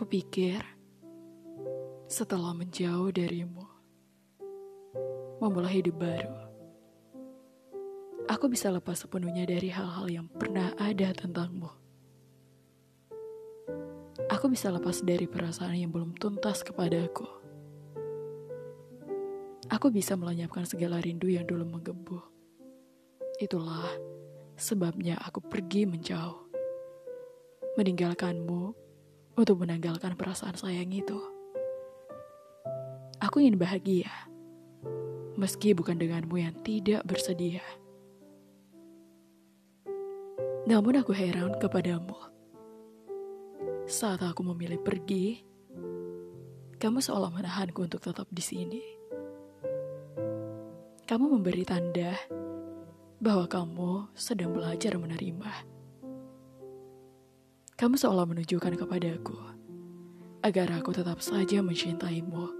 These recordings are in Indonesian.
Kupikir setelah menjauh darimu, memulai hidup baru, aku bisa lepas sepenuhnya dari hal-hal yang pernah ada tentangmu. Aku bisa lepas dari perasaan yang belum tuntas kepadaku. Aku bisa melenyapkan segala rindu yang dulu menggebu. Itulah sebabnya aku pergi menjauh. Meninggalkanmu untuk menanggalkan perasaan sayang itu. Aku ingin bahagia, meski bukan denganmu yang tidak bersedia. Namun aku heran kepadamu. Saat aku memilih pergi, kamu seolah menahanku untuk tetap di sini. Kamu memberi tanda bahwa kamu sedang belajar menerima. Kamu seolah menunjukkan kepadaku agar aku tetap saja mencintaimu.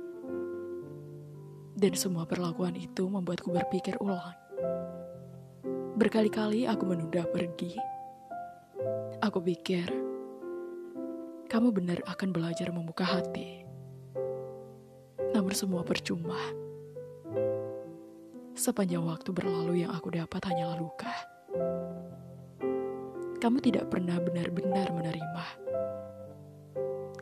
Dan semua perlakuan itu membuatku berpikir ulang. Berkali-kali aku menunda pergi. Aku pikir kamu benar akan belajar membuka hati. Namun semua percuma. Sepanjang waktu berlalu yang aku dapat hanyalah luka kamu tidak pernah benar-benar menerima.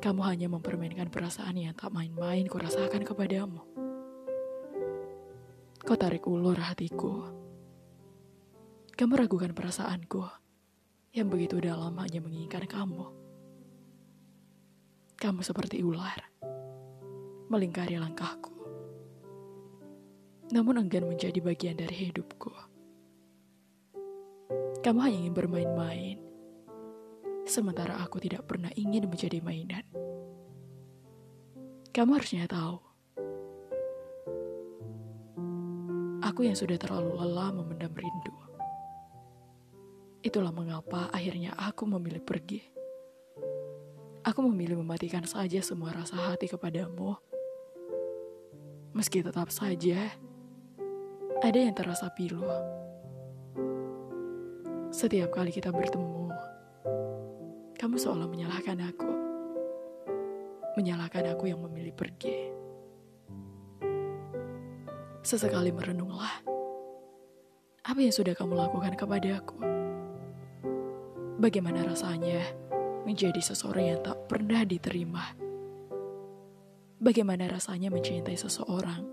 Kamu hanya mempermainkan perasaan yang tak main-main kurasakan kepadamu. Kau tarik ulur hatiku. Kamu ragukan perasaanku yang begitu dalam hanya menginginkan kamu. Kamu seperti ular, melingkari langkahku. Namun enggan menjadi bagian dari hidupku. Kamu hanya ingin bermain-main, sementara aku tidak pernah ingin menjadi mainan. Kamu harusnya tahu, aku yang sudah terlalu lelah memendam rindu. Itulah mengapa akhirnya aku memilih pergi. Aku memilih mematikan saja semua rasa hati kepadamu. Meski tetap saja, ada yang terasa pilu setiap kali kita bertemu, kamu seolah menyalahkan aku. Menyalahkan aku yang memilih pergi. Sesekali merenunglah. Apa yang sudah kamu lakukan kepada aku? Bagaimana rasanya menjadi seseorang yang tak pernah diterima? Bagaimana rasanya mencintai seseorang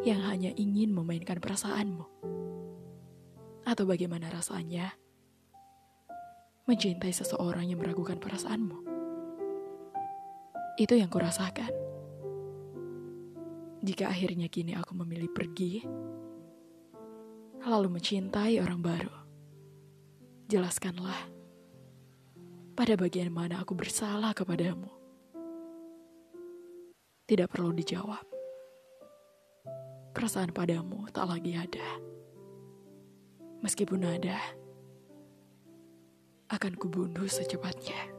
yang hanya ingin memainkan perasaanmu? Atau bagaimana rasanya mencintai seseorang yang meragukan perasaanmu? Itu yang kurasakan. Jika akhirnya kini aku memilih pergi, lalu mencintai orang baru, jelaskanlah pada bagian mana aku bersalah kepadamu. Tidak perlu dijawab. Perasaan padamu tak lagi ada. Meskipun ada, akan kubunuh secepatnya.